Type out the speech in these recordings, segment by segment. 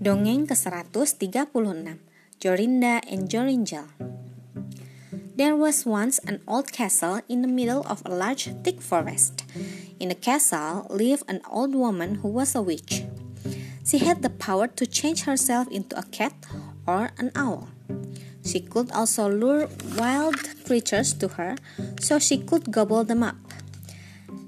Dongeng ke-136 Jorinda and Joringel There was once an old castle in the middle of a large thick forest. In the castle lived an old woman who was a witch. She had the power to change herself into a cat or an owl. She could also lure wild creatures to her so she could gobble them up.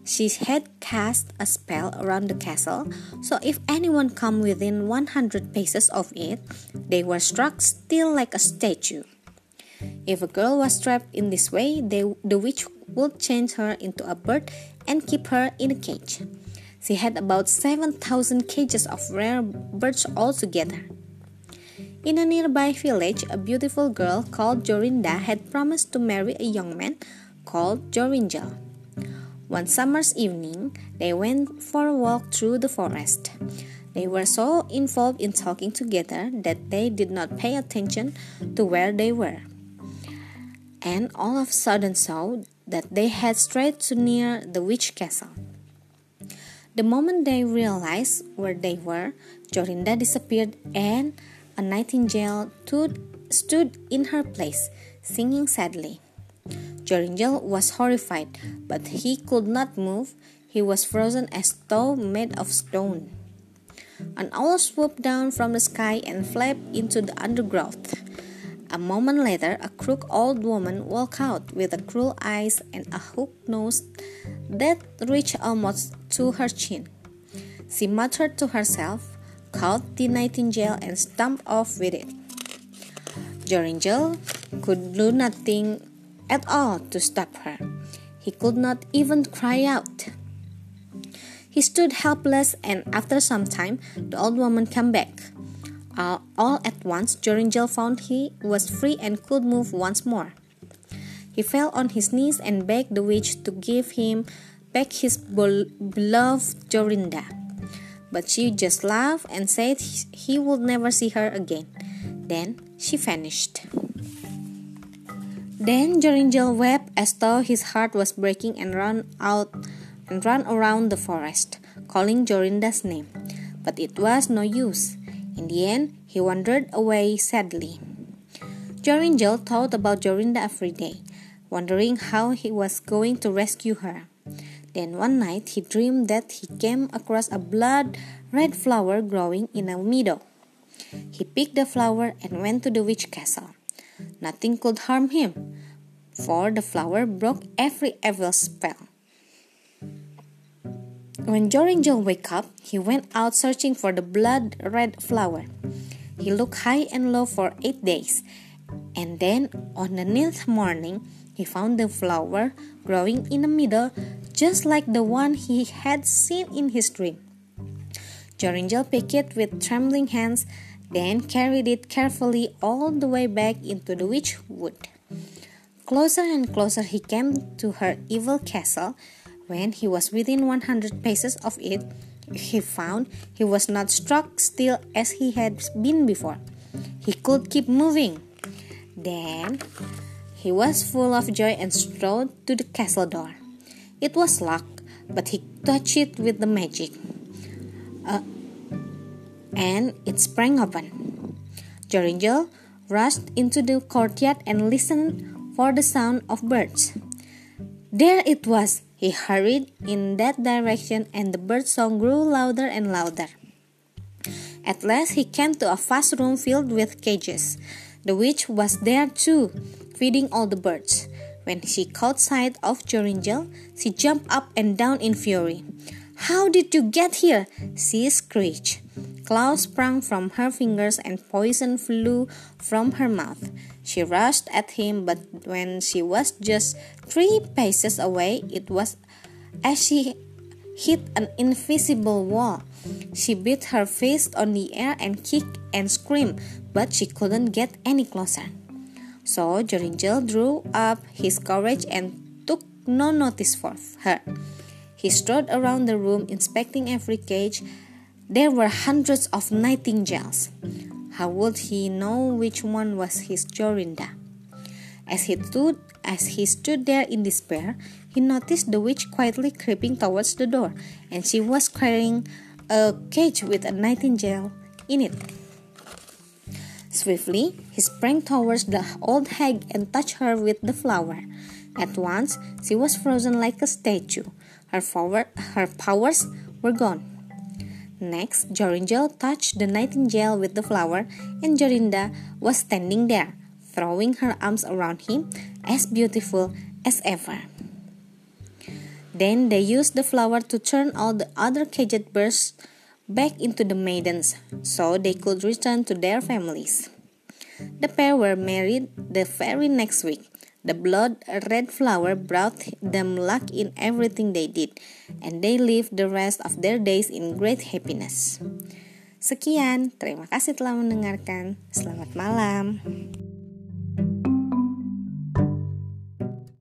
She had cast a spell around the castle, so if anyone come within 100 paces of it, they were struck still like a statue. If a girl was trapped in this way, they, the witch would change her into a bird and keep her in a cage. She had about 7,000 cages of rare birds altogether. In a nearby village, a beautiful girl called Jorinda had promised to marry a young man called Joringel. One summer's evening, they went for a walk through the forest. They were so involved in talking together that they did not pay attention to where they were. And all of a sudden saw that they had strayed near the witch castle. The moment they realized where they were, Jorinda disappeared and a nightingale stood in her place, singing sadly. Joringel was horrified, but he could not move. He was frozen as though made of stone. An owl swooped down from the sky and flapped into the undergrowth. A moment later, a crooked old woman walked out with cruel eyes and a hooked nose that reached almost to her chin. She muttered to herself, caught the nightingale, and stumped off with it. Joringel could do nothing at all to stop her. He could not even cry out. He stood helpless, and after some time, the old woman came back. Uh, all at once, Joringel found he was free and could move once more. He fell on his knees and begged the witch to give him back his beloved Jorinda. But she just laughed and said he would never see her again. Then she vanished. Then Joringel wept as though his heart was breaking and ran out and ran around the forest, calling Jorinda's name. But it was no use. In the end, he wandered away sadly. Joringel thought about Jorinda every day, wondering how he was going to rescue her. Then one night he dreamed that he came across a blood red flower growing in a meadow. He picked the flower and went to the witch castle. Nothing could harm him, for the flower broke every evil spell. When Joringel woke up, he went out searching for the blood red flower. He looked high and low for eight days, and then on the ninth morning, he found the flower growing in the middle, just like the one he had seen in his dream. Joringel picked it with trembling hands then carried it carefully all the way back into the witch wood. Closer and closer he came to her evil castle. When he was within 100 paces of it, he found he was not struck still as he had been before. He could keep moving. Then he was full of joy and strode to the castle door. It was locked, but he touched it with the magic. Uh, and it sprang open. Joringel rushed into the courtyard and listened for the sound of birds. There it was. He hurried in that direction, and the bird song grew louder and louder. At last, he came to a vast room filled with cages. The witch was there too, feeding all the birds. When she caught sight of Joringel, she jumped up and down in fury. How did you get here? she screeched. Claws sprang from her fingers and poison flew from her mouth. She rushed at him, but when she was just three paces away, it was as she hit an invisible wall. She beat her fist on the air and kicked and screamed, but she couldn't get any closer. So Joringel drew up his courage and took no notice of her. He strode around the room, inspecting every cage there were hundreds of nightingales. How would he know which one was his Jorinda? As he stood, as he stood there in despair, he noticed the witch quietly creeping towards the door, and she was carrying a cage with a nightingale in it. Swiftly, he sprang towards the old hag and touched her with the flower. At once, she was frozen like a statue. Her, forward, her powers were gone. Next, Joringel touched the nightingale with the flower, and Jorinda was standing there, throwing her arms around him, as beautiful as ever. Then they used the flower to turn all the other caged birds back into the maidens so they could return to their families. The pair were married the very next week. The blood red flower brought them luck in everything they did, and they lived the rest of their days in great happiness. Sekian, terima kasih telah mendengarkan. Selamat malam.